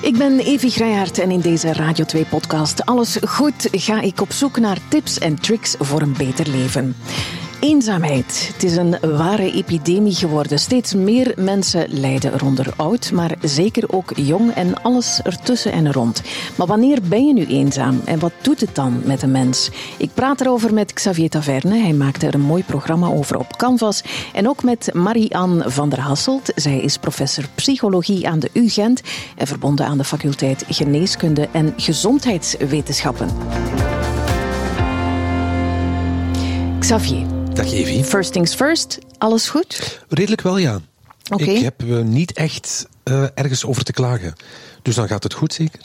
Ik ben Evi Grijhaard en in deze Radio 2-podcast Alles Goed ga ik op zoek naar tips en tricks voor een beter leven. Eenzaamheid. Het is een ware epidemie geworden. Steeds meer mensen lijden eronder. Oud, maar zeker ook jong en alles ertussen en rond. Maar wanneer ben je nu eenzaam en wat doet het dan met een mens? Ik praat erover met Xavier Taverne. Hij maakte er een mooi programma over op Canvas. En ook met Marie-Anne van der Hasselt. Zij is professor psychologie aan de UGent en verbonden aan de faculteit Geneeskunde en Gezondheidswetenschappen. Xavier. Dag Evie. First things first, alles goed? Redelijk wel, ja. Oké. Ik heb uh, niet echt uh, ergens over te klagen. Dus dan gaat het goed, zeker?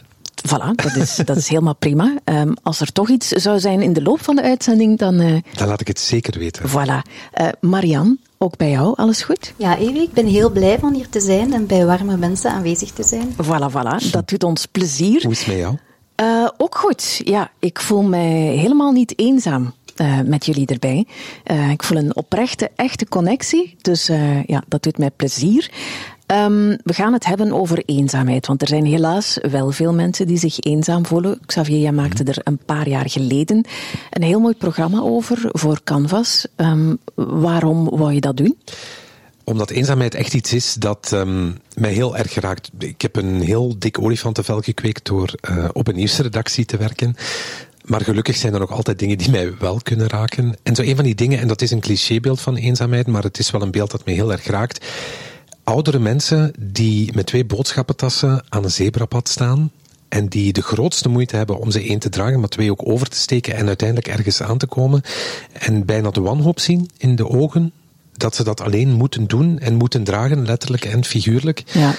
Voilà, dat is, dat is helemaal prima. Um, als er toch iets zou zijn in de loop van de uitzending, dan... Uh, dan laat ik het zeker weten. Voilà. Marianne, ook bij jou, alles goed? Ja, Evie, ik ben heel blij van hier te zijn en bij warme mensen aanwezig te zijn. Voilà, voilà. Dat doet ons plezier. Hoe is het met jou? ook goed. Ja, ik voel mij helemaal niet eenzaam. Uh, met jullie erbij. Uh, ik voel een oprechte, echte connectie. Dus uh, ja, dat doet mij plezier. Um, we gaan het hebben over eenzaamheid, want er zijn helaas wel veel mensen die zich eenzaam voelen. Xavier, jij maakte er een paar jaar geleden een heel mooi programma over voor Canvas. Um, waarom wou je dat doen? Omdat eenzaamheid echt iets is dat um, mij heel erg raakt. Ik heb een heel dik olifantenvel gekweekt door op een nieuwsredactie te werken. Maar gelukkig zijn er nog altijd dingen die mij wel kunnen raken. En zo een van die dingen, en dat is een clichébeeld van eenzaamheid, maar het is wel een beeld dat mij heel erg raakt. Oudere mensen die met twee boodschappentassen aan een zebrapad staan en die de grootste moeite hebben om ze één te dragen, maar twee ook over te steken en uiteindelijk ergens aan te komen. En bijna de wanhoop zien in de ogen dat ze dat alleen moeten doen en moeten dragen, letterlijk en figuurlijk. Ja.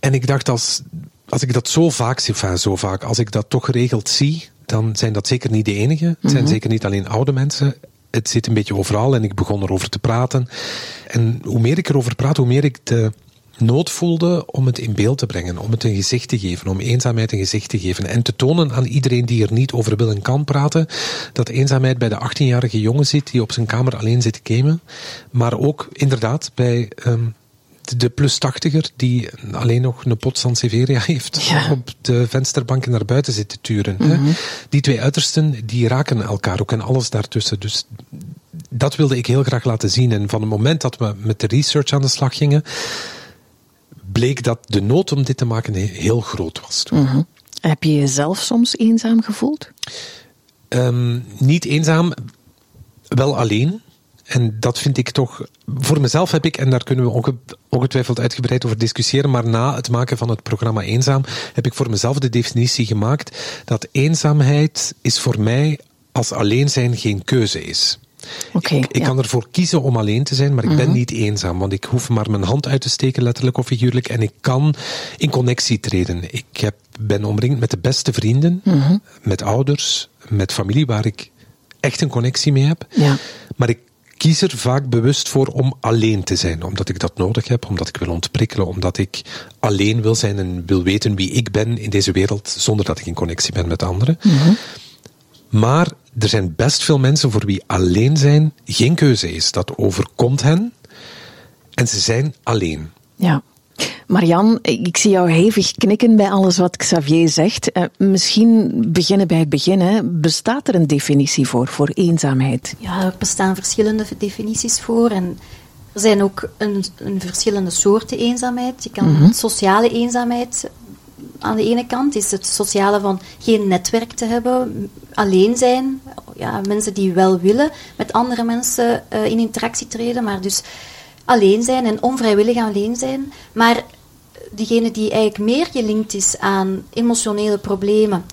En ik dacht, als, als ik dat zo vaak zie, enfin, zo vaak, als ik dat toch geregeld zie, dan zijn dat zeker niet de enige. Het zijn Mhm. zeker niet alleen oude mensen. Het zit een beetje overal en ik begon erover te praten. En hoe meer ik erover praat, hoe meer ik de nood voelde om het in beeld te brengen, om het een gezicht te geven, om eenzaamheid een gezicht te geven. En te tonen aan iedereen die er niet over wil en kan praten, dat eenzaamheid bij de 18-jarige jongen zit die op zijn kamer alleen zit te gamen. Maar ook inderdaad bij um, de plus 80er die alleen nog een pot Sansevieria heeft ja. op de vensterbanken naar buiten zit te turen. Mm -hmm. Die twee uitersten die raken elkaar ook en alles daartussen. Dus dat wilde ik heel graag laten zien. En van het moment dat we met de research aan de slag gingen, bleek dat de nood om dit te maken heel groot was. Mm -hmm. Heb je jezelf soms eenzaam gevoeld? Um, niet eenzaam, wel alleen. En dat vind ik toch, voor mezelf heb ik, en daar kunnen we ongetwijfeld uitgebreid over discussiëren, maar na het maken van het programma Eenzaam heb ik voor mezelf de definitie gemaakt dat eenzaamheid is voor mij als alleen zijn geen keuze is. Okay, ik, ik ja. kan ervoor kiezen om alleen te zijn, maar ik ben mm -hmm. niet eenzaam, want ik hoef maar mijn hand uit te steken, letterlijk of figuurlijk, en ik kan in connectie treden. Ik heb, ben omringd met de beste vrienden, mm -hmm. met ouders, met familie waar ik echt een connectie mee heb. Ja. Maar ik kies er vaak bewust voor om alleen te zijn. Omdat ik dat nodig heb, omdat ik wil ontprikkelen, omdat ik alleen wil zijn en wil weten wie ik ben in deze wereld, zonder dat ik in connectie ben met anderen. Mm -hmm. Maar er zijn best veel mensen voor wie alleen zijn geen keuze is. Dat overkomt hen en ze zijn alleen. Ja. Marian, ik zie jou hevig knikken bij alles wat Xavier zegt. Uh, misschien beginnen bij het begin. Hè. Bestaat er een definitie voor, voor eenzaamheid? Ja, er bestaan verschillende definities voor. En er zijn ook een, een verschillende soorten eenzaamheid. Je kan Mhm. mm -hmm. sociale eenzaamheid aan de ene kant is het sociale van geen netwerk te hebben, alleen zijn. Ja, mensen die wel willen met andere mensen uh, in interactie treden, maar dus alleen zijn en onvrijwillig alleen zijn. Maar diegene die eigenlijk meer gelinkt is aan emotionele problemen,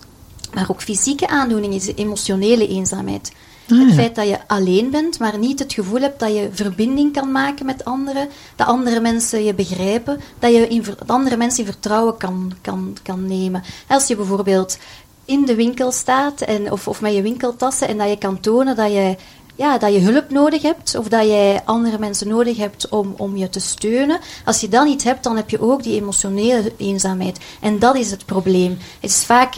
maar ook fysieke aandoeningen, is de emotionele eenzaamheid. Ah, het feit dat je alleen bent, maar niet het gevoel hebt dat je verbinding kan maken met anderen, dat andere mensen je begrijpen, dat je in, dat andere mensen in vertrouwen kan, kan, kan nemen. Als je bijvoorbeeld in de winkel staat en, of, of met je winkeltassen en dat je kan tonen dat je, ja, dat je hulp nodig hebt of dat jij andere mensen nodig hebt om, om je te steunen. Als je dat niet hebt, dan heb je ook die emotionele eenzaamheid. En dat is het probleem. Het is vaak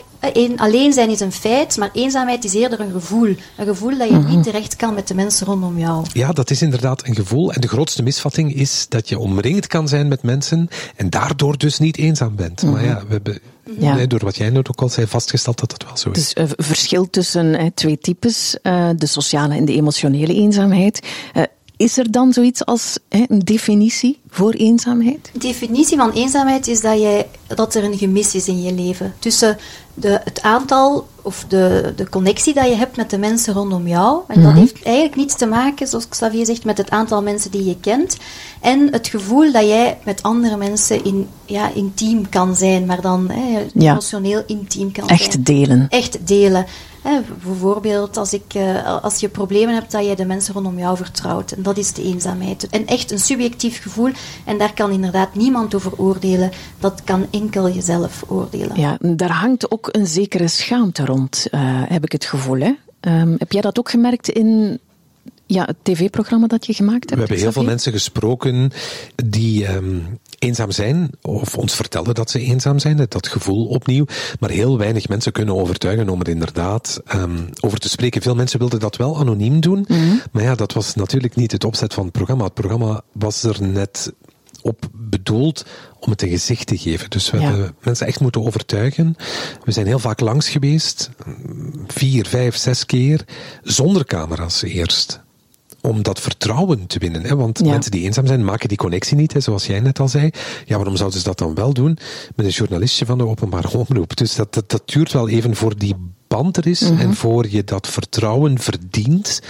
alleen zijn is een feit, maar eenzaamheid is eerder een gevoel. Een gevoel dat je Mhm. niet terecht kan met de mensen rondom jou. Ja, dat is inderdaad een gevoel. En de grootste misvatting is dat je omringd kan zijn met mensen en daardoor dus niet eenzaam bent. Maar ja, we hebben Ja. eh, door wat jij net ook al zei vastgesteld dat dat wel zo is. Dus een verschil tussen hè, twee types, eh, de sociale en de emotionele eenzaamheid. Eh, is er dan zoiets als hè, een definitie voor eenzaamheid? De definitie van eenzaamheid is dat, jij, dat er een gemis is in je leven. Tussen de, het aantal of de, de connectie dat je hebt met de mensen rondom jou. En dat heeft eigenlijk niets te maken, zoals Xavier zegt, met het aantal mensen die je kent. En het gevoel dat jij met andere mensen in, ja, intiem kan zijn, maar dan hè, Ja. emotioneel intiem kan zijn. Echt delen. Echt delen. Hè, bijvoorbeeld als, ik, eh, als je problemen hebt, dat je de mensen rondom jou vertrouwt. En dat is de eenzaamheid. En echt een subjectief gevoel. En daar kan inderdaad niemand over oordelen. Dat kan enkel jezelf oordelen. Ja, daar hangt ook een zekere schaamte rond, eh, heb ik het gevoel. Hè? Ehm, heb jij dat ook gemerkt in ja, het tv-programma dat je gemaakt hebt? We hebben heel veel mensen gesproken die ehm, eenzaam zijn, of ons vertelden dat ze eenzaam zijn, dat gevoel opnieuw. Maar heel weinig mensen kunnen overtuigen om er inderdaad ehm, over te spreken. Veel mensen wilden dat wel anoniem doen, maar ja, dat was natuurlijk niet het opzet van het programma. Het programma was er net op bedoeld om het een gezicht te geven. Dus we Ja. hebben mensen echt moeten overtuigen. We zijn heel vaak langs geweest, vier, vijf, zes keer, zonder camera's eerst om dat vertrouwen te winnen. Hè? Want Ja. mensen die eenzaam zijn, maken die connectie niet, hè? zoals jij net al zei. Ja, waarom zouden ze dat dan wel doen? Met een journalistje van de openbare omroep. Dus dat, dat, dat duurt wel even voor die band er is en voor je dat vertrouwen verdient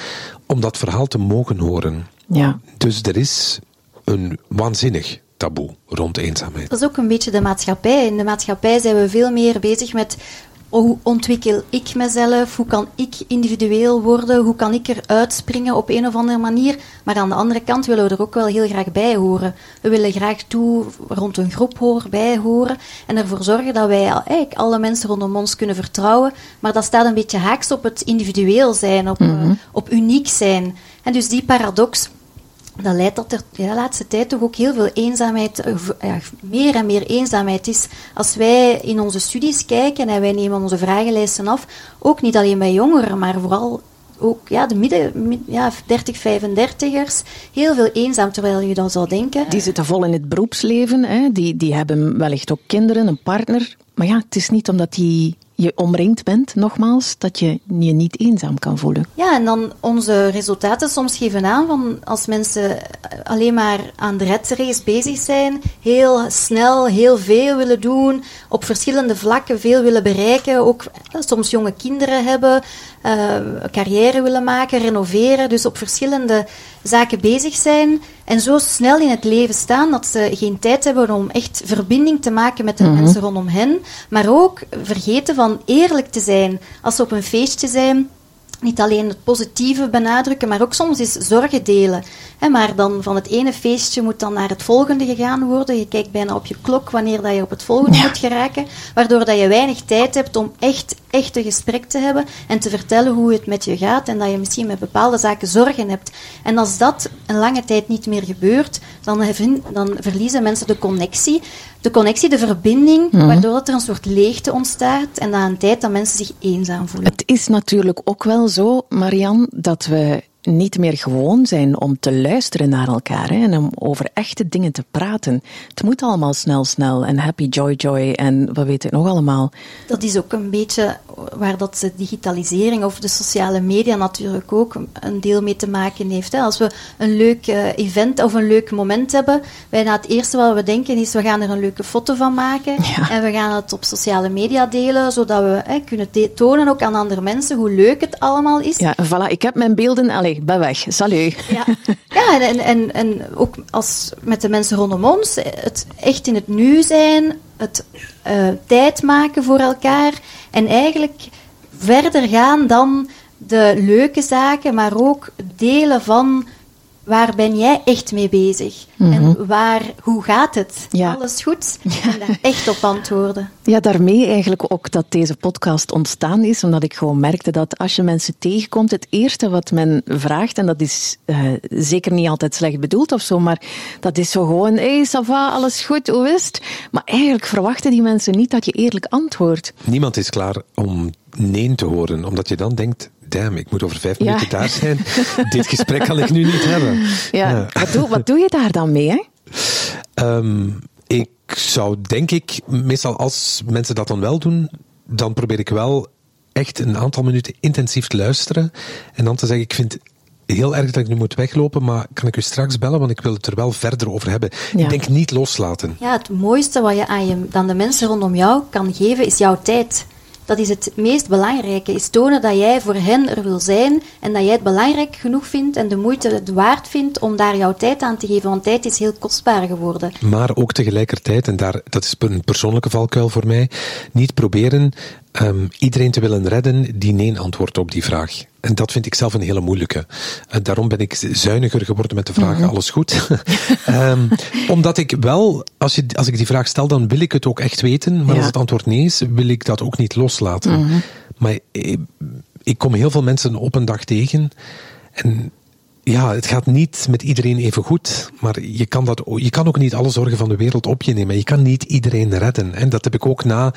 om dat verhaal te mogen horen. Ja. Dus er is een waanzinnig taboe rond eenzaamheid. Dat is ook een beetje de maatschappij. In de maatschappij zijn we veel meer bezig met hoe ontwikkel ik mezelf, hoe kan ik individueel worden, hoe kan ik eruit springen op een of andere manier. Maar aan de andere kant willen we er ook wel heel graag bij horen. We willen graag toe rond een groep horen, bij horen en ervoor zorgen dat wij al- eigenlijk alle mensen rondom ons kunnen vertrouwen. Maar dat staat een beetje haaks op het individueel zijn, op, eh, op uniek zijn. En dus die paradox dat leidt dat er de laatste tijd toch ook heel veel eenzaamheid, eh, ja, meer en meer eenzaamheid is. Als wij in onze studies kijken en wij nemen onze vragenlijsten af, ook niet alleen bij jongeren, maar vooral ook ja, de midden, mid- ja, 30, 35ers, heel veel eenzaam, terwijl je dan zou denken... Die zitten vol in het beroepsleven, hè? Die, die hebben wellicht ook kinderen, een partner. Maar ja, het is niet omdat die je omringd bent, nogmaals, dat je je niet eenzaam kan voelen. Ja, en dan onze resultaten soms geven aan van als mensen alleen maar aan de red race bezig zijn, heel snel heel veel willen doen, op verschillende vlakken veel willen bereiken, ook eh, soms jonge kinderen hebben, eh, carrière willen maken, renoveren, dus op verschillende zaken bezig zijn en zo snel in het leven staan dat ze geen tijd hebben om echt verbinding te maken met de mensen rondom hen, maar ook vergeten van eerlijk te zijn als ze op een feestje zijn niet alleen het positieve benadrukken, maar ook soms is zorgen delen. Maar dan van het ene feestje moet dan naar het volgende gegaan worden. Je kijkt bijna op je klok wanneer dat je op het volgende Ja. moet geraken. Waardoor dat je weinig tijd hebt om echt, echt een gesprek te hebben en te vertellen hoe het met je gaat. En dat je misschien met bepaalde zaken zorgen hebt. En als dat een lange tijd niet meer gebeurt, dan, hevin- dan verliezen mensen de connectie. De connectie, de verbinding, waardoor dat er een soort leegte ontstaat. En na een tijd dat mensen zich eenzaam voelen. Het is natuurlijk ook wel zo, Marian, dat we niet meer gewoon zijn om te luisteren naar elkaar hè, en om over echte dingen te praten. Het moet allemaal snel, snel en happy, joy, joy en we weten het nog allemaal. Dat is ook een beetje waar dat de digitalisering of de sociale media natuurlijk ook een deel mee te maken heeft. Hè. Als we een leuk eh, event of een leuk moment hebben, bijna het eerste wat we denken is we gaan er een leuke foto van maken Ja. en we gaan het op sociale media delen, zodat we hè, kunnen tonen ook aan andere mensen hoe leuk het allemaal is. Ja, voilà, ik heb mijn beelden, allee, ik ben weg, salut. Ja, ja en, en, en ook als met de mensen rondom ons, het echt in het nu zijn, het eh, tijd maken voor elkaar en eigenlijk verder gaan dan de leuke zaken, maar ook delen van waar ben jij echt mee bezig? En waar, hoe gaat het? Ja. Alles goed? En daar echt op antwoorden. Ja, daarmee eigenlijk ook dat deze podcast ontstaan is, omdat ik gewoon merkte dat als je mensen tegenkomt, het eerste wat men vraagt, en dat is eh, zeker niet altijd slecht bedoeld of zo, maar dat is zo gewoon, hé, hey, ça va, alles goed, hoe is het? Maar eigenlijk verwachten die mensen niet dat je eerlijk antwoordt. Niemand is klaar om nee te horen, omdat je dan denkt, damn, ik moet over vijf Ja. minuten daar zijn. Dit gesprek kan ik nu niet hebben. Ja, Ja. Wat, doe, wat doe je daar dan mee, hè? Ehm, ik zou denk ik, meestal als mensen dat dan wel doen, dan probeer ik wel echt een aantal minuten intensief te luisteren. En dan te zeggen, ik vind het heel erg dat ik nu moet weglopen, maar kan ik u straks bellen, want ik wil het er wel verder over hebben. Ja. Ik denk niet loslaten. Ja, het mooiste wat je aan je, dan de mensen rondom jou kan geven, is jouw tijd. Dat is het meest belangrijke, is tonen dat jij voor hen er wil zijn en dat jij het belangrijk genoeg vindt en de moeite het waard vindt om daar jouw tijd aan te geven, want tijd is heel kostbaar geworden. Maar ook tegelijkertijd, en daar, dat is een persoonlijke valkuil voor mij, niet proberen ehm, iedereen te willen redden die nee antwoordt op die vraag. En dat vind ik zelf een hele moeilijke. En daarom ben ik zuiniger geworden met de vraag, alles goed? Ehm, omdat ik wel, als, je, als ik die vraag stel, dan wil ik het ook echt weten. Maar Ja. als het antwoord nee is, wil ik dat ook niet loslaten. Maar ik, ik kom heel veel mensen op een dag tegen. En ja, het gaat niet met iedereen even goed, maar je kan, dat, je kan ook niet alle zorgen van de wereld op je nemen. Je kan niet iedereen redden. En dat heb ik ook na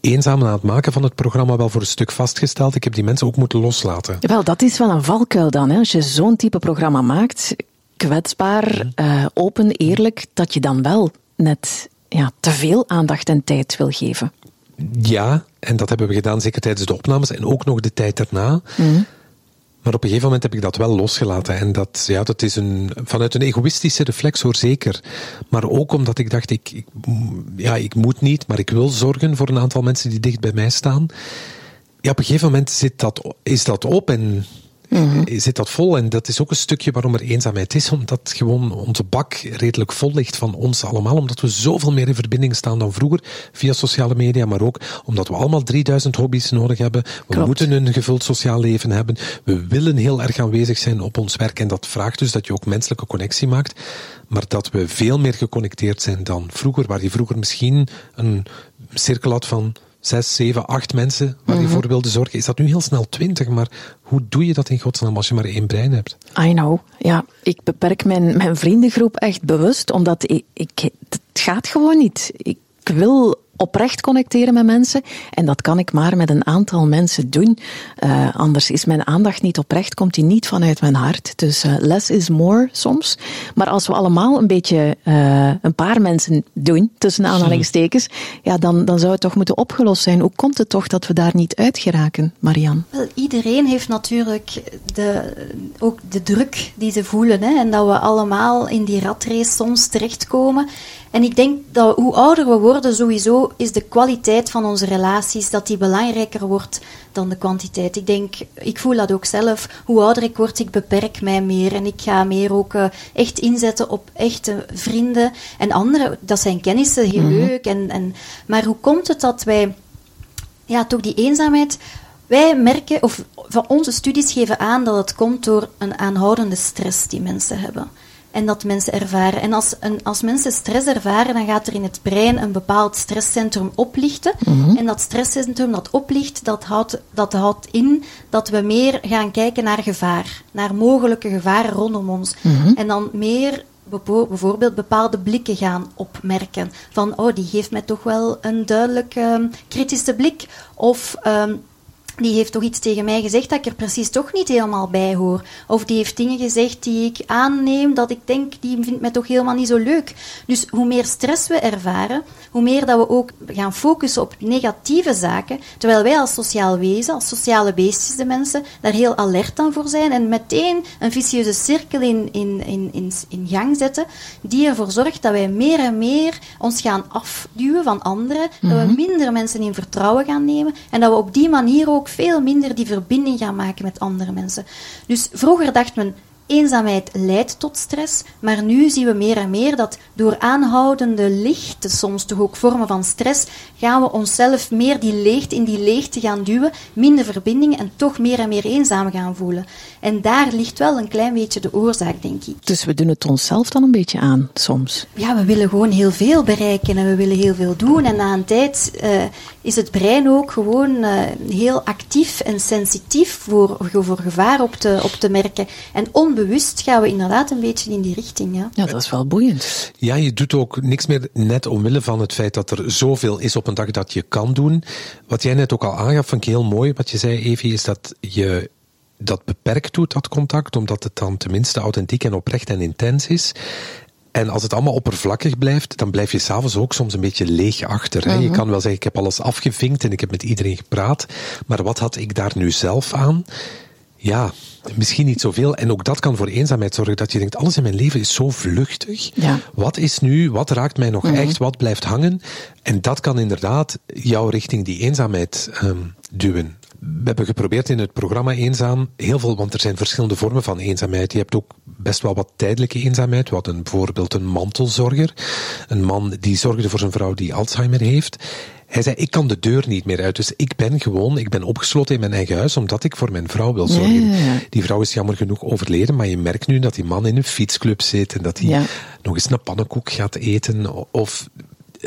eenzaam na het maken van het programma wel voor een stuk vastgesteld. Ik heb die mensen ook moeten loslaten. Wel, dat is wel een valkuil dan. Hè? Als je zo'n type programma maakt, kwetsbaar, eh, open, eerlijk, dat je dan wel net ja, te veel aandacht en tijd wil geven. Ja, en dat hebben we gedaan zeker tijdens de opnames en ook nog de tijd daarna. Maar op een gegeven moment heb ik dat wel losgelaten. En dat, ja, dat is een, vanuit een egoïstische reflex hoor, zeker. Maar ook omdat ik dacht, ik, ja, ik moet niet, maar ik wil zorgen voor een aantal mensen die dicht bij mij staan. Ja, op een gegeven moment zit dat, is dat op en zit dat vol. En dat is ook een stukje waarom er eenzaamheid is. Omdat gewoon onze bak redelijk vol ligt van ons allemaal. Omdat we zoveel meer in verbinding staan dan vroeger via sociale media. Maar ook omdat we allemaal 3000 hobby's nodig hebben. We Klopt. moeten een gevuld sociaal leven hebben. We willen heel erg aanwezig zijn op ons werk. En dat vraagt dus dat je ook menselijke connectie maakt. Maar dat we veel meer geconnecteerd zijn dan vroeger. Waar je vroeger misschien een cirkel had van zes, zeven, acht mensen waar je voor wilde zorgen. Is dat nu heel snel twintig? Maar hoe doe je dat in godsnaam als je maar één brein hebt? I know. Ja, ik beperk mijn, mijn vriendengroep echt bewust, omdat ik, ik, het gaat gewoon niet. Ik wil oprecht connecteren met mensen en dat kan ik maar met een aantal mensen doen. Eh, anders is mijn aandacht niet oprecht, komt die niet vanuit mijn hart. Dus eh, less is more soms. Maar als we allemaal een beetje eh, een paar mensen doen, tussen aanhalingstekens, ja, dan, dan zou het toch moeten opgelost zijn. Hoe komt het toch dat we daar niet uit geraken, Marian? Wel, iedereen heeft natuurlijk de, ook de druk die ze voelen. Hè, en dat we allemaal in die ratrace soms terechtkomen. En ik denk dat hoe ouder we worden, sowieso is de kwaliteit van onze relaties, dat die belangrijker wordt dan de kwantiteit. Ik denk, ik voel dat ook zelf. Hoe ouder ik word, ik beperk mij meer. En ik ga meer ook eh, echt inzetten op echte vrienden. En anderen, dat zijn kennissen, heel leuk. En, en, maar hoe komt het dat wij ja, toch die eenzaamheid. Wij merken, of van onze studies geven aan dat het komt door een aanhoudende stress die mensen hebben. En dat mensen ervaren. En als, een, als mensen stress ervaren, dan gaat er in het brein een bepaald stresscentrum oplichten. En dat stresscentrum dat oplicht, dat houdt, dat houdt in dat we meer gaan kijken naar gevaar. Naar mogelijke gevaren rondom ons. En dan meer bijvoorbeeld bepaalde blikken gaan opmerken. Van, oh, die geeft mij toch wel een duidelijk ehm, kritische blik. Of ehm, die heeft toch iets tegen mij gezegd dat ik er precies toch niet helemaal bij hoor. Of die heeft dingen gezegd die ik aanneem dat ik denk, die vindt mij toch helemaal niet zo leuk. Dus hoe meer stress we ervaren, hoe meer dat we ook gaan focussen op negatieve zaken, terwijl wij als sociaal wezen, als sociale beestjes, de mensen, daar heel alert aan voor zijn en meteen een vicieuze cirkel in, in, in, in, in gang zetten, die ervoor zorgt dat wij meer en meer ons gaan afduwen van anderen, dat we minder mensen in vertrouwen gaan nemen en dat we op die manier ook veel minder die verbinding gaan maken met andere mensen. Dus vroeger dacht men, eenzaamheid leidt tot stress, maar nu zien we meer en meer dat door aanhoudende lichten, soms toch ook vormen van stress, gaan we onszelf meer die leegte in die leegte gaan duwen, minder verbinding en toch meer en meer eenzaam gaan voelen. En daar ligt wel een klein beetje de oorzaak, denk ik. Dus we doen het onszelf dan een beetje aan, soms? Ja, we willen gewoon heel veel bereiken en we willen heel veel doen. En na een tijd uh, is het brein ook gewoon uh, heel actief en sensitief voor, voor gevaar op te, op te merken. En onbewust gaan we inderdaad een beetje in die richting. Ja, ja dat is wel boeiend. Ja, je doet ook niks meer net omwille van het feit dat er zoveel is op een dag dat je kan doen. Wat jij net ook al aangaf, vond ik heel mooi. Wat je zei, Evie, is dat je dat beperkt doet, dat contact, omdat het dan tenminste authentiek en oprecht en intens is. En als het allemaal oppervlakkig blijft, dan blijf je s'avonds ook soms een beetje leeg achter. Hè? Je mhm. kan wel zeggen, ik heb alles afgevinkt en ik heb met iedereen gepraat. Maar wat had ik daar nu zelf aan? Ja, misschien niet zoveel. En ook dat kan voor eenzaamheid zorgen. Dat je denkt, alles in mijn leven is zo vluchtig. Ja. Wat is nu, wat raakt mij nog mhm. echt, wat blijft hangen? En dat kan inderdaad jou richting die eenzaamheid um, duwen we hebben geprobeerd in het programma Eenzaam heel veel, want er zijn verschillende vormen van eenzaamheid. Je hebt ook best wel wat tijdelijke eenzaamheid. Wat een, bijvoorbeeld een mantelzorger. Een man die zorgde voor zijn vrouw die Alzheimer heeft. Hij zei, ik kan de deur niet meer uit, dus ik ben gewoon, ik ben opgesloten in mijn eigen huis, omdat ik voor mijn vrouw wil zorgen. Die vrouw is jammer genoeg overleden, maar je merkt nu dat die man in een fietsclub zit en dat hij nog eens een pannenkoek gaat eten of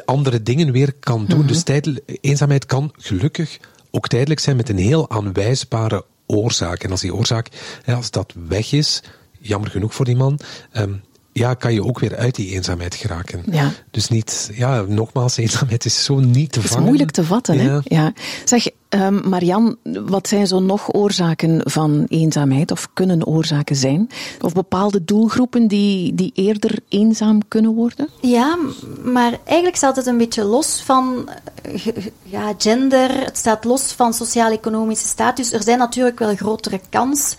andere dingen weer kan doen. Mhm. Dus tijd, eenzaamheid kan gelukkig ook tijdelijk zijn met een heel aanwijsbare oorzaak. En als die oorzaak, als dat weg is, jammer genoeg voor die man, ehm, ja, kan je ook weer uit die eenzaamheid geraken. Ja. Dus niet, ja, nogmaals, eenzaamheid is zo niet te vangen. Het is moeilijk te vatten, hè? Ja. Zeg, um, Marian, wat zijn zo nog oorzaken van eenzaamheid, of kunnen oorzaken zijn? Of bepaalde doelgroepen die, die eerder eenzaam kunnen worden? Ja, maar eigenlijk staat het een beetje los van eh, ja, gender, het staat los van sociaal-economische status. Er zijn natuurlijk wel grotere kans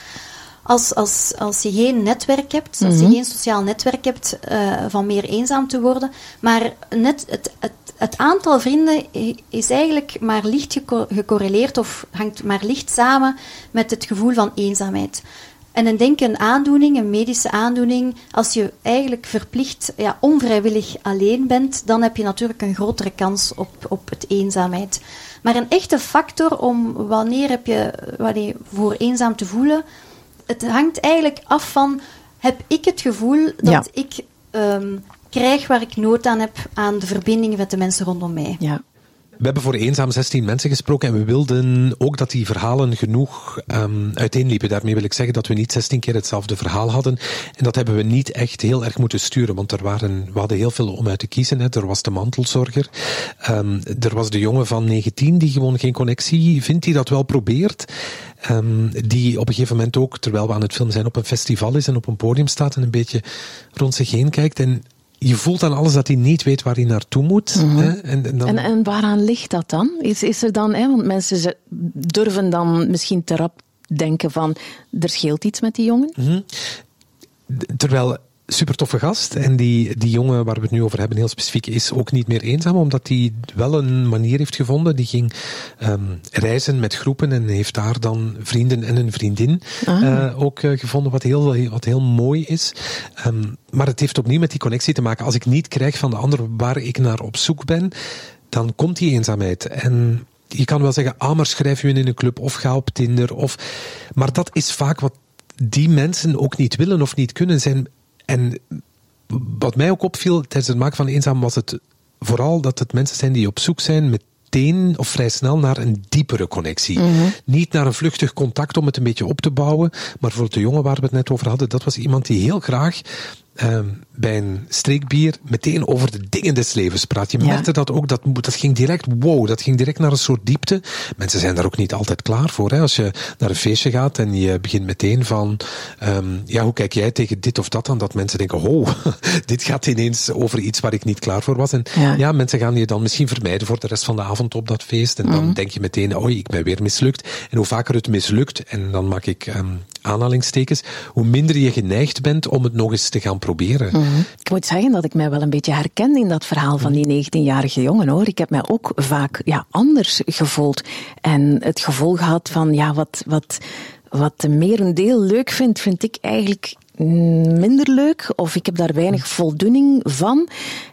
als, als, als je geen netwerk hebt, als je mhm. geen sociaal netwerk hebt, uh, van meer eenzaam te worden. Maar net het, het, het aantal vrienden is eigenlijk maar licht gecorreleerd of hangt maar licht samen met het gevoel van eenzaamheid. En een denk een aandoening, een medische aandoening, als je eigenlijk verplicht ja, onvrijwillig alleen bent, dan heb je natuurlijk een grotere kans op, op het eenzaamheid. Maar een echte factor om wanneer heb je wanneer voor eenzaam te voelen, het hangt eigenlijk af van, heb ik het gevoel dat ik um, krijg waar ik nood aan heb aan de verbinding met de mensen rondom mij. Ja. We hebben voor eenzaam 16 mensen gesproken en we wilden ook dat die verhalen genoeg um, uiteenliepen. Daarmee wil ik zeggen dat we niet 16 keer hetzelfde verhaal hadden. En dat hebben we niet echt heel erg moeten sturen, want er waren, we hadden heel veel om uit te kiezen. Hè. Er was de mantelzorger, um, er was de jongen van 19 die gewoon geen connectie vindt, die dat wel probeert. Um, die op een gegeven moment ook, terwijl we aan het filmen zijn, op een festival is en op een podium staat en een beetje rond zich heen kijkt. En je voelt aan alles dat hij niet weet waar hij naartoe moet. Mhm. hè? En, en, dan... en, en, waaraan ligt dat dan? Is, is er dan, hè, want mensen durven dan misschien te rap denken van er scheelt iets met die jongen. Mm Terwijl super toffe gast. En die, die jongen waar we het nu over hebben, heel specifiek, is ook niet meer eenzaam, omdat hij wel een manier heeft gevonden. Die ging um, reizen met groepen en heeft daar dan vrienden en een vriendin ah. uh, ook uh, gevonden, wat heel, wat heel mooi is. Um, maar het heeft opnieuw met die connectie te maken. Als ik niet krijg van de ander waar ik naar op zoek ben, dan komt die eenzaamheid. En je kan wel zeggen, ah, maar schrijf je in een club of ga op Tinder. Of, maar dat is vaak wat die mensen ook niet willen of niet kunnen. Zijn en wat mij ook opviel tijdens het maken van Eenzaam was het vooral dat het mensen zijn die op zoek zijn meteen of vrij snel naar een diepere connectie. Mhm. Niet naar een vluchtig contact om het een beetje op te bouwen, maar voor de jongen waar we het net over hadden, dat was iemand die heel graag Ehm, bij een streekbier meteen over de dingen des levens praat. Je merkte dat ook, dat, dat ging direct, wow, dat ging direct naar een soort diepte. Mensen zijn daar ook niet altijd klaar voor. Hè? Als je naar een feestje gaat en je begint meteen van, um, ja, hoe kijk jij tegen dit of dat aan? Dat mensen denken, oh, dit gaat ineens over iets waar ik niet klaar voor was. En ja, mensen gaan je dan misschien vermijden voor de rest van de avond op dat feest. En dan mhm. denk je meteen, oh, ik ben weer mislukt. En hoe vaker het mislukt, en dan maak ik um, aanhalingstekens, hoe minder je geneigd bent om het nog eens te gaan proberen. Mhm. Ik moet zeggen dat ik mij wel een beetje herken in dat verhaal van die 19-jarige jongen hoor. Ik heb mij ook vaak ja, anders gevoeld. En het gevoel gehad van ja, wat, wat, wat de merendeel leuk vindt, vind ik eigenlijk minder leuk of ik heb daar weinig voldoening van.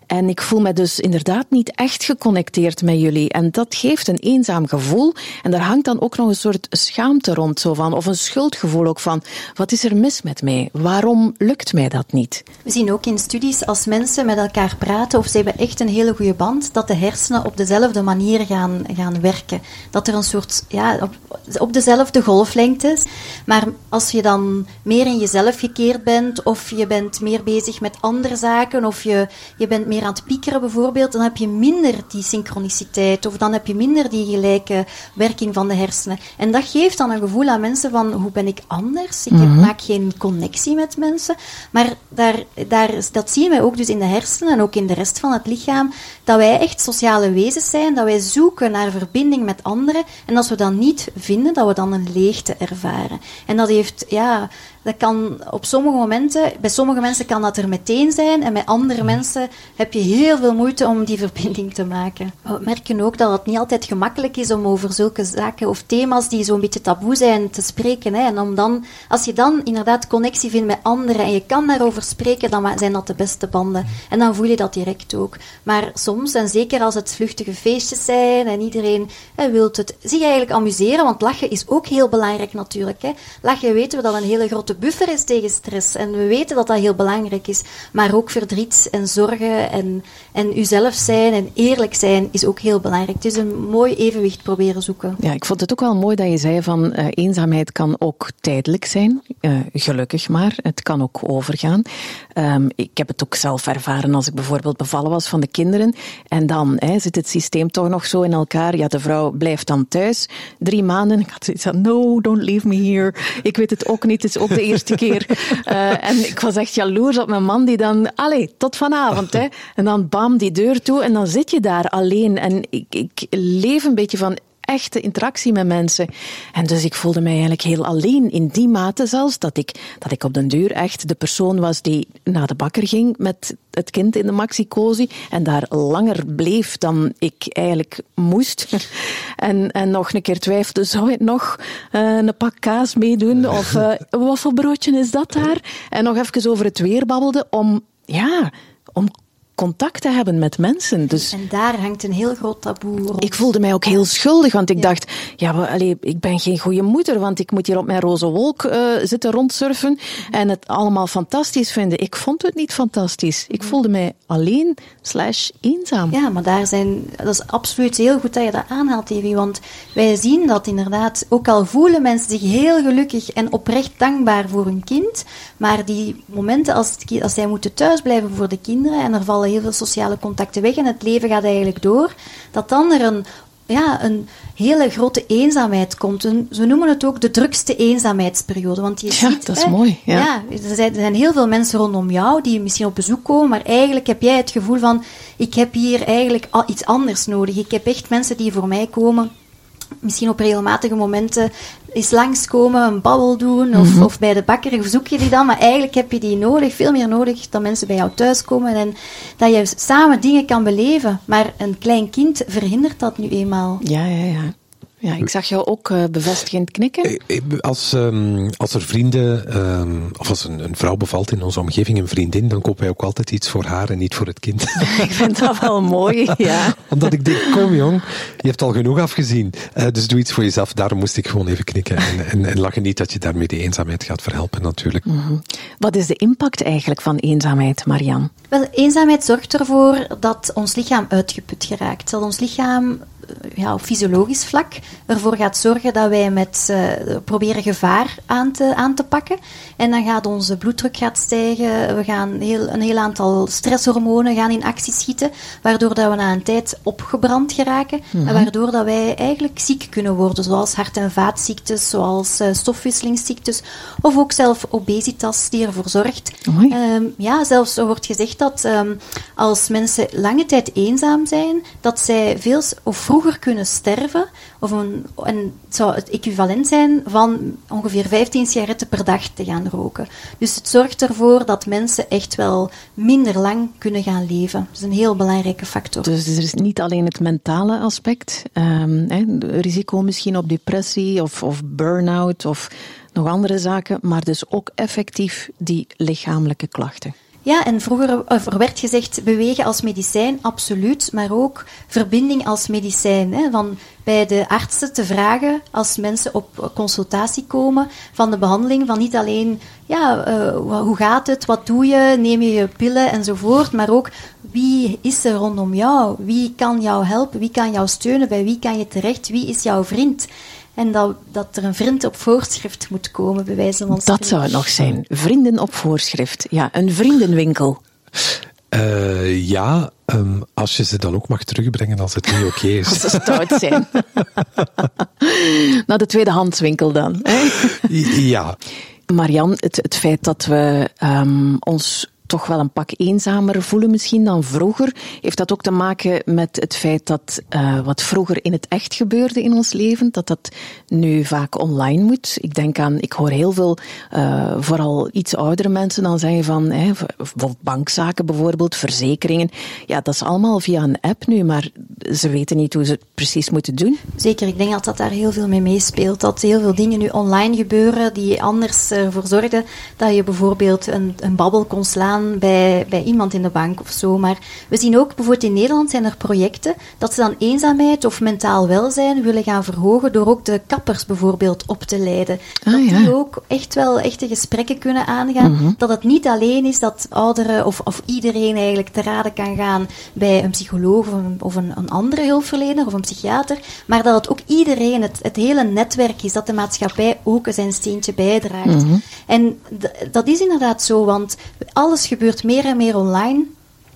En ik voel me dus inderdaad niet echt geconnecteerd met jullie. En dat geeft een eenzaam gevoel. En daar hangt dan ook nog een soort schaamte rond, zo van, of een schuldgevoel ook van, wat is er mis met mij? Waarom lukt mij dat niet? We zien ook in studies als mensen met elkaar praten of ze hebben echt een hele goede band, dat de hersenen op dezelfde manier gaan, gaan werken. Dat er een soort, ja, op, op dezelfde golflengte is. Maar als je dan meer in jezelf gekeerd bent, of je bent meer bezig met andere zaken, of je, je bent meer aan het piekeren bijvoorbeeld, dan heb je minder die synchroniciteit, of dan heb je minder die gelijke werking van de hersenen. En dat geeft dan een gevoel aan mensen van, hoe ben ik anders? Ik Mhm. maak geen connectie met mensen. Maar daar, daar, dat zien wij ook dus in de hersenen en ook in de rest van het lichaam, dat wij echt sociale wezens zijn, dat wij zoeken naar verbinding met anderen. En als we dat niet vinden, dat we dan een leegte ervaren. En dat heeft, ja, dat kan op sommige momenten, bij sommige mensen kan dat er meteen zijn, en bij andere mensen heb je heel veel moeite om die verbinding te maken. We merken ook dat het niet altijd gemakkelijk is om over zulke zaken of thema's die zo'n beetje taboe zijn te spreken. Hè. En om dan, als je dan inderdaad connectie vindt met anderen en je kan daarover spreken, dan zijn dat de beste banden. En dan voel je dat direct ook. Maar soms, en zeker als het vluchtige feestjes zijn en iedereen hè, wil het zich eigenlijk amuseren, want lachen is ook heel belangrijk natuurlijk. Hè. Lachen weten we dat een hele grote buffer is tegen stress. En we weten dat dat heel belangrijk is. Maar ook verdriet en zorgen en, en uzelf zijn en eerlijk zijn is ook heel belangrijk. Het is een mooi evenwicht proberen zoeken. Ja, ik vond het ook wel mooi dat je zei van eh, eenzaamheid kan ook tijdelijk zijn. Eh, gelukkig maar. Het kan ook overgaan. Ehm, ik heb het ook zelf ervaren als ik bijvoorbeeld bevallen was van de kinderen. En dan hè, zit het systeem toch nog zo in elkaar. Ja, de vrouw blijft dan thuis drie maanden. Ik had zoiets van, no, don't leave me here. Ik weet het ook niet, het is ook de eerste keer. Eh, en ik was echt jaloers op mijn man die dan, allee, tot vanavond. Hè. En dan bam, die deur toe en dan zit je daar alleen. En ik, ik leef een beetje van echte interactie met mensen. En dus ik voelde mij eigenlijk heel alleen, in die mate zelfs, dat ik, dat ik op den duur echt de persoon was die naar de bakker ging met het kind in de maxicosi en daar langer bleef dan ik eigenlijk moest. En, en nog een keer twijfelde, zou ik nog eh, een pak kaas meedoen? Of wat voor broodje is dat daar? En nog even over het weer babbelde om, ja, om contact te hebben met mensen. Dus En daar hangt een heel groot taboe rond. ik voelde mij ook heel schuldig, want ik dacht, ja, maar, ik ben geen goede moeder, want ik moet hier op mijn roze wolk eh, zitten rondsurfen en het allemaal fantastisch vinden. Ik vond het niet fantastisch. Ik voelde mij alleen slash eenzaam. Ja, maar daar zijn, dat is absoluut heel goed dat je dat aanhaalt, Evi. Want wij zien dat inderdaad, ook al voelen mensen zich heel gelukkig en oprecht dankbaar voor hun kind, maar die momenten als, als zij moeten thuisblijven voor de kinderen en er vallen heel veel sociale contacten weg en het leven gaat eigenlijk door, dat dan er een, ja, een hele grote eenzaamheid komt. Een, ze noemen het ook de drukste eenzaamheidsperiode. Want je Ja, ziet, dat is hè, mooi, ja. ja, er zijn, heel veel mensen rondom jou die misschien op bezoek komen, maar eigenlijk heb jij het gevoel van, ik heb hier eigenlijk iets anders nodig. Ik heb echt mensen die voor mij komen, misschien op regelmatige momenten eens langskomen, een babbel doen, of, Mhm. of bij de bakker zoek je die dan, maar eigenlijk heb je die nodig, veel meer nodig dan mensen bij jou thuiskomen en dat je samen dingen kan beleven. Maar een klein kind verhindert dat nu eenmaal. Ja, ja, ja. Ja, ik zag jou ook eh, bevestigend knikken. Eh, eh, Als, ehm, als er vrienden, ehm, of als een, een vrouw bevalt in onze omgeving, een vriendin, dan kopen wij ook altijd iets voor haar en niet voor het kind. Ik vind dat wel mooi, ja. Omdat ik denk, kom jong, je hebt al genoeg afgezien. Eh, dus doe iets voor jezelf. Daarom moest ik gewoon even knikken. En, en, en lachen niet dat je daarmee de eenzaamheid gaat verhelpen, natuurlijk. Wat is de impact eigenlijk van eenzaamheid, Marian? Wel, eenzaamheid zorgt ervoor dat ons lichaam uitgeput geraakt. Dat ons lichaam ja, op fysiologisch vlak ervoor gaat zorgen dat wij met, eh, proberen gevaar aan te, aan te pakken. En dan gaat onze bloeddruk gaat stijgen. We gaan heel, een heel aantal stresshormonen gaan in actie schieten. Waardoor dat we na een tijd opgebrand geraken. En waardoor dat wij eigenlijk ziek kunnen worden. Zoals hart- en vaatziektes, zoals eh, stofwisselingsziektes. Of ook zelf obesitas die ervoor zorgt. Ehm, ja, zelfs er wordt gezegd dat ehm, als mensen lange tijd eenzaam zijn, dat zij veel of vroeger kunnen sterven. Of een, en het zou het equivalent zijn van ongeveer 15 sigaretten per dag te gaan roken. Dus het zorgt ervoor dat mensen echt wel minder lang kunnen gaan leven. Dat is een heel belangrijke factor. Dus er is niet alleen het mentale aspect, de risico misschien op depressie of, of burn-out of nog andere zaken, maar dus ook effectief die lichamelijke klachten. Ja, en vroeger er werd gezegd bewegen als medicijn, absoluut, maar ook verbinding als medicijn. Hè, van bij de artsen te vragen, als mensen op consultatie komen, van de behandeling, van niet alleen, ja, uh, hoe gaat het, wat doe je, neem je je pillen enzovoort, maar ook wie is er rondom jou, wie kan jou helpen, wie kan jou steunen, bij wie kan je terecht, wie is jouw vriend. En dat, dat er een vriend op voorschrift moet komen, bij wijze van Dat zou het nog zijn. Vrienden op voorschrift. Ja, een vriendenwinkel. Uh, ja, um, als je ze dan ook mag terugbrengen als het niet oké is. als ze stout zijn. Naar de tweedehandswinkel dan. Hè? ja. Marian, het, het feit dat we um, ons toch wel een pak eenzamer voelen misschien dan vroeger. Heeft dat ook te maken met het feit dat uh, wat vroeger in het echt gebeurde in ons leven, dat dat nu vaak online moet? Ik denk aan, ik hoor heel veel, uh, vooral iets oudere mensen dan zeggen van, hè, bankzaken bijvoorbeeld, verzekeringen. Ja, dat is allemaal via een app nu, maar ze weten niet hoe ze het precies moeten doen. Zeker, ik denk dat dat daar heel veel mee meespeelt. Dat heel veel dingen nu online gebeuren die anders ervoor zorgden dat je bijvoorbeeld een, een babbel kon slaan bij, bij iemand in de bank of zo. Maar we zien ook, bijvoorbeeld in Nederland zijn er projecten dat ze dan eenzaamheid of mentaal welzijn willen gaan verhogen door ook de kappers bijvoorbeeld op te leiden. Ah, dat die ook echt wel echte gesprekken kunnen aangaan. Mhm. Dat het niet alleen is dat ouderen of, of iedereen eigenlijk te raden kan gaan bij een psycholoog of een, of een, een andere hulpverlener of een psychiater, maar dat het ook iedereen, het, het hele netwerk is, dat de maatschappij ook zijn steentje bijdraagt. Mhm. En dat is inderdaad zo, want alles gebeurt meer en meer online.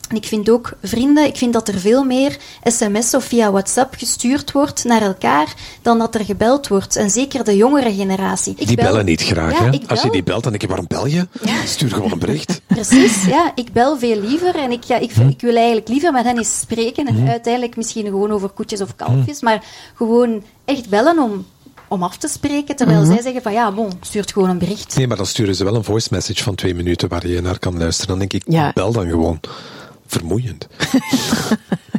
En ik vind ook vrienden, ik vind dat er veel meer sms of via WhatsApp gestuurd wordt naar elkaar dan dat er gebeld wordt. En zeker de jongere generatie. Ik die bellen niet graag, hè? Als je die belt, dan denk je, waarom bel je? Stuur gewoon een bericht. Precies, ja. Ik bel veel liever en ik, ja, ik, hm. ik wil eigenlijk liever met hen eens spreken. En hm. uiteindelijk misschien gewoon over koetjes of kalfjes, hm. maar gewoon echt bellen om om af te spreken, terwijl mhm. zij zeggen van ja, bon, stuurt gewoon een bericht. Nee, maar dan sturen ze wel een voice message van twee minuten waar je naar kan luisteren. Dan denk ik, bel dan gewoon. Vermoeiend.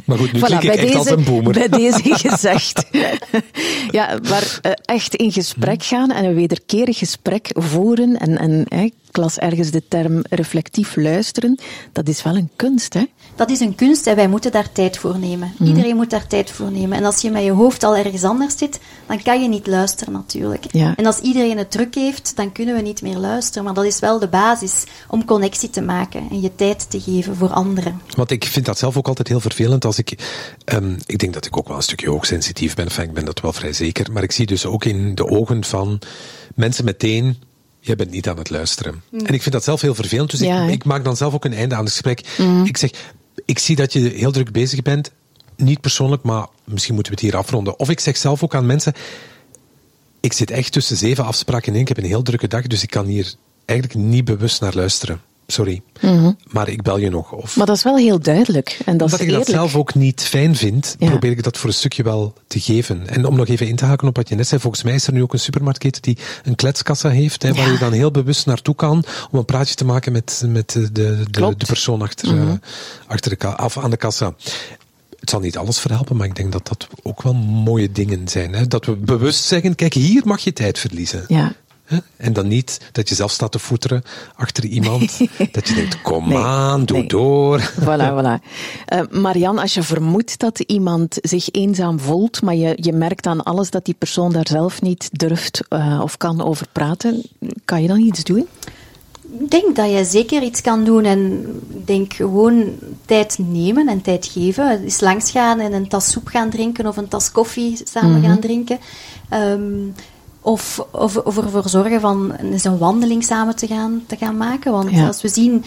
Maar goed, nu voilà, klink ik echt deze, als een boomer. Bij deze gezegd. ja, maar uh, echt in gesprek gaan en een wederkerig gesprek voeren en, en ik las ergens de term reflectief luisteren, dat is wel een kunst, hè? Dat is een kunst en wij moeten daar tijd voor nemen. Mhm. Iedereen moet daar tijd voor nemen. En als je met je hoofd al ergens anders zit, dan kan je niet luisteren natuurlijk. Ja. En als iedereen het druk heeft, dan kunnen we niet meer luisteren. Maar dat is wel de basis om connectie te maken en je tijd te geven voor anderen. Want ik vind dat zelf ook altijd heel vervelend als ik... Um, ik denk dat ik ook wel een stukje hoogsensitief ben. Enfin, ik ben dat wel vrij zeker. Maar ik zie dus ook in de ogen van mensen meteen jij bent niet aan het luisteren. Mm. En ik vind dat zelf heel vervelend, dus ik, ik, maak dan zelf ook een einde aan het gesprek. Mm. Ik zeg, ik zie dat je heel druk bezig bent. Niet persoonlijk, maar misschien moeten we het hier afronden. Of ik zeg zelf ook aan mensen, ik zit echt tussen zeven afspraken in. Ik heb een heel drukke dag, dus ik kan hier eigenlijk niet bewust naar luisteren sorry, mhm. maar ik bel je nog. Of, maar dat is wel heel duidelijk. En dat omdat ik dat zelf ook niet fijn vind, probeer ik dat voor een stukje wel te geven. En om nog even in te haken op wat je net zei, volgens mij is er nu ook een supermarktketen die een kletskassa heeft, hè, waar je dan heel bewust naartoe kan om een praatje te maken met, met de, de, de, persoon achter, mm achter de, af aan de kassa het zal niet alles verhelpen, maar ik denk dat dat ook wel mooie dingen zijn. Hè? Dat we bewust zeggen, kijk, hier mag je tijd verliezen. Ja. En dan niet dat je zelf staat te voeteren achter iemand. dat je denkt, kom aan, doe door. Voilà, voilà. Uh, Marian, als je vermoedt dat iemand zich eenzaam voelt, maar je, je merkt aan alles dat die persoon daar zelf niet durft uh, of kan over praten, kan je dan iets doen? Ik denk dat je zeker iets kan doen en ik denk gewoon tijd nemen en tijd geven. Eens langs gaan en een tas soep gaan drinken of een tas koffie samen mm -hmm. gaan drinken. Um, of, of, of ervoor zorgen van eens een wandeling samen te gaan, te gaan maken. Want als we zien,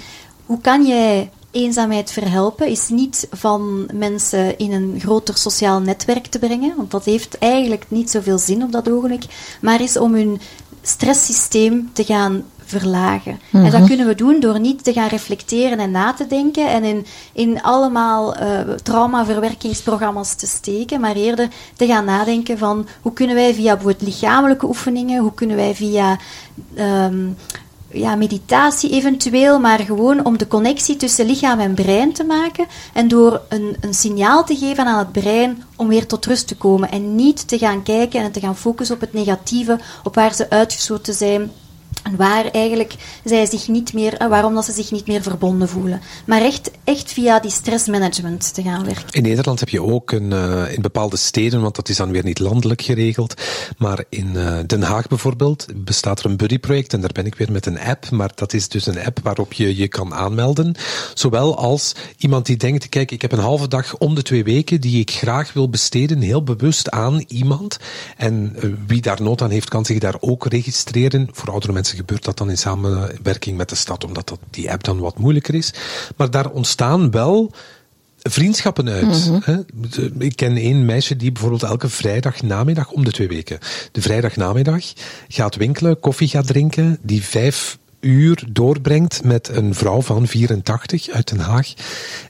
hoe kan jij eenzaamheid verhelpen, is niet van mensen in een groter sociaal netwerk te brengen, want dat heeft eigenlijk niet zoveel zin op dat ogenblik, maar is om hun stresssysteem te gaan verlagen. En dat mhm. kunnen we doen door niet te gaan reflecteren en na te denken en in, in allemaal uh, traumaverwerkingsprogramma's te steken, maar eerder te gaan nadenken van hoe kunnen wij via bijvoorbeeld lichamelijke oefeningen, hoe kunnen wij via um, ja, meditatie eventueel, maar gewoon om de connectie tussen lichaam en brein te maken en door een, een signaal te geven aan het brein om weer tot rust te komen en niet te gaan kijken en te gaan focussen op het negatieve, op waar ze uitgesloten zijn, en waar eigenlijk zij zich niet meer, eh, waarom dat ze zich niet meer verbonden voelen. Maar echt, echt via die stressmanagement te gaan werken. In Nederland heb je ook een, uh, in bepaalde steden, want dat is dan weer niet landelijk geregeld, maar in uh, Den Haag bijvoorbeeld bestaat er een buddyproject en daar ben ik weer met een app, maar dat is dus een app waarop je je kan aanmelden. Zowel als iemand die denkt, kijk, ik heb een halve dag om de twee weken die ik graag wil besteden, heel bewust aan iemand. En wie daar nood aan heeft, kan zich daar ook registreren. Voor oudere mensen gebeurt dat dan in samenwerking met de stad, omdat dat, die app dan wat moeilijker is. Maar daar ontstaan wel vriendschappen uit. Mm -hmm. Ik ken één meisje die bijvoorbeeld elke vrijdag namiddag om de twee weken, de vrijdag namiddag, gaat winkelen, koffie gaat drinken, die vijf uur doorbrengt met een vrouw van 84 uit Den Haag.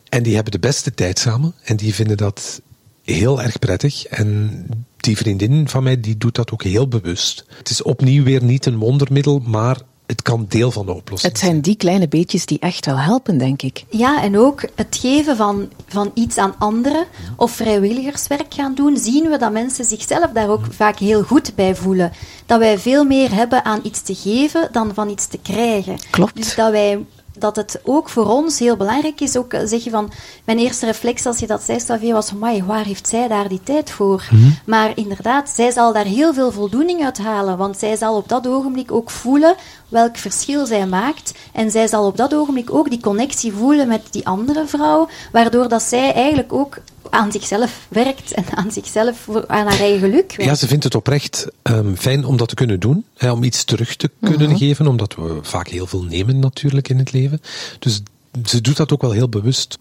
En die hebben de beste tijd samen en die vinden dat heel erg prettig. En die vriendin van mij die doet dat ook heel bewust. Het is opnieuw weer niet een wondermiddel, maar het kan deel van de oplossing Het zijn die kleine beetjes die echt wel helpen, denk ik. Ja, en ook het geven van, van iets aan anderen of vrijwilligerswerk gaan doen, zien we dat mensen zichzelf daar ook vaak heel goed bij voelen. Dat wij veel meer hebben aan iets te geven dan van iets te krijgen. Klopt. Dus dat wij dat het ook voor ons heel belangrijk is. Ook zeg je van, mijn eerste reflex als je dat zei, Stavie, was: Mai, waar heeft zij daar die tijd voor? Mm -hmm. Maar inderdaad, zij zal daar heel veel voldoening uit halen, want zij zal op dat ogenblik ook voelen welk verschil zij maakt. En zij zal op dat ogenblik ook die connectie voelen met die andere vrouw, waardoor dat zij eigenlijk ook aan zichzelf werkt en aan zichzelf, aan haar eigen geluk werkt. Ja, ze vindt het oprecht um, fijn om dat te kunnen doen, hè, om iets terug te kunnen -hmm. geven, omdat we vaak heel veel nemen natuurlijk in het leven. Dus ze doet dat ook wel heel bewust.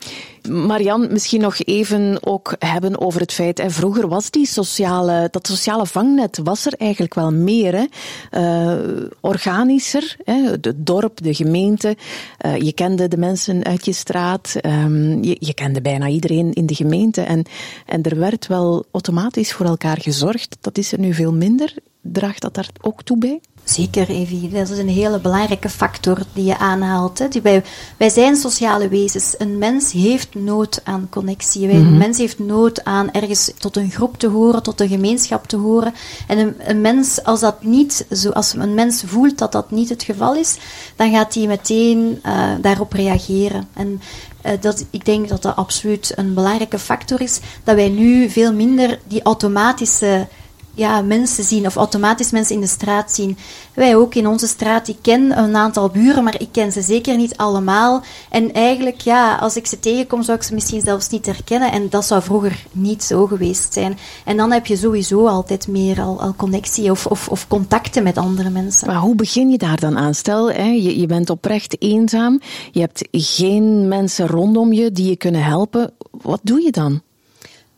Marian, misschien nog even ook hebben over het feit, hè, vroeger was die sociale, dat sociale vangnet was er eigenlijk wel meer, hè? Uh, organischer, hè? het dorp, de gemeente, uh, je kende de mensen uit je straat, um, je, je, kende bijna iedereen in de gemeente en, en er werd wel automatisch voor elkaar gezorgd. Dat is er nu veel minder. Draagt dat daar ook toe bij? Zeker, Evie. Dat is een hele belangrijke factor die je aanhaalt. Hè. Die wij, wij zijn sociale wezens. Een mens heeft nood aan connectie. Wij, mm -hmm. Een mens heeft nood aan ergens tot een groep te horen, tot een gemeenschap te horen. En een, een mens, als dat niet, zo, als een mens voelt dat dat niet het geval is, dan gaat hij meteen uh, daarop reageren. En uh, dat, ik denk dat dat absoluut een belangrijke factor is. Dat wij nu veel minder die automatische ja, mensen zien of automatisch mensen in de straat zien. Wij ook in onze straat. Ik ken een aantal buren, maar ik ken ze zeker niet allemaal. En eigenlijk, ja, als ik ze tegenkom, zou ik ze misschien zelfs niet herkennen. En dat zou vroeger niet zo geweest zijn. En dan heb je sowieso altijd meer al, al connectie of, of, of, contacten met andere mensen. Maar hoe begin je daar dan aan? Stel, hè, je, je bent oprecht eenzaam. Je hebt geen mensen rondom je die je kunnen helpen. Wat doe je dan?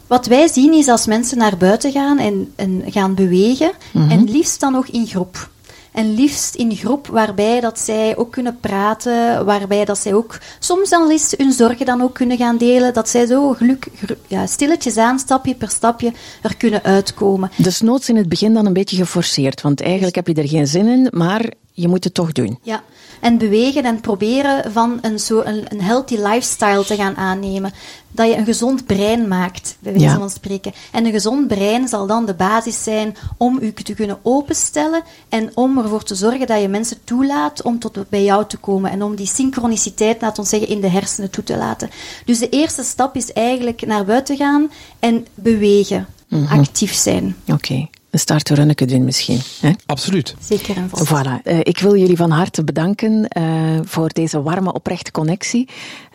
Wat wij zien is als mensen naar buiten gaan en, en gaan bewegen, mm -hmm. en liefst dan ook in groep. En liefst in groep waarbij dat zij ook kunnen praten, waarbij dat zij ook soms dan eens hun zorgen dan ook kunnen gaan delen, dat zij zo geluk, ja, stilletjes aan, stapje per stapje, er kunnen uitkomen. Dus noods in het begin dan een beetje geforceerd, want eigenlijk heb je er geen zin in, maar je moet het toch doen. Ja, en bewegen en proberen van een, zo een, een healthy lifestyle te gaan aannemen. Dat je een gezond brein maakt, bij wijze ja. van spreken. En een gezond brein zal dan de basis zijn om u te kunnen openstellen en om ervoor te zorgen dat je mensen toelaat om tot bij jou te komen en om die synchroniciteit, laat ons zeggen, in de hersenen toe te laten. Dus de eerste stap is eigenlijk naar buiten gaan en bewegen, mm -hmm. actief zijn. Oké. Okay een start door Runneke doen misschien. Hè? Absoluut. Zeker en vast. Voilà. Uh, ik wil jullie van harte bedanken uh, voor deze warme, oprechte connectie.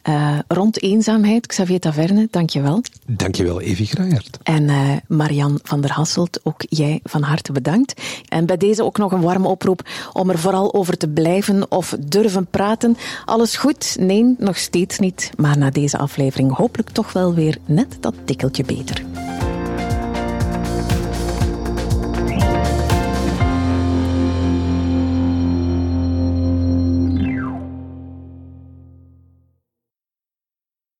Uh, rond eenzaamheid, Xavier Taverne, dankjewel. Dankjewel, Evie Graaiert. En Marian van der Hasselt, ook jij van harte bedankt. En bij deze ook nog een warme oproep om er vooral over te blijven of durven praten. Alles goed? Nee, nog steeds niet. Maar na deze aflevering hopelijk toch wel weer net dat tikkeltje beter.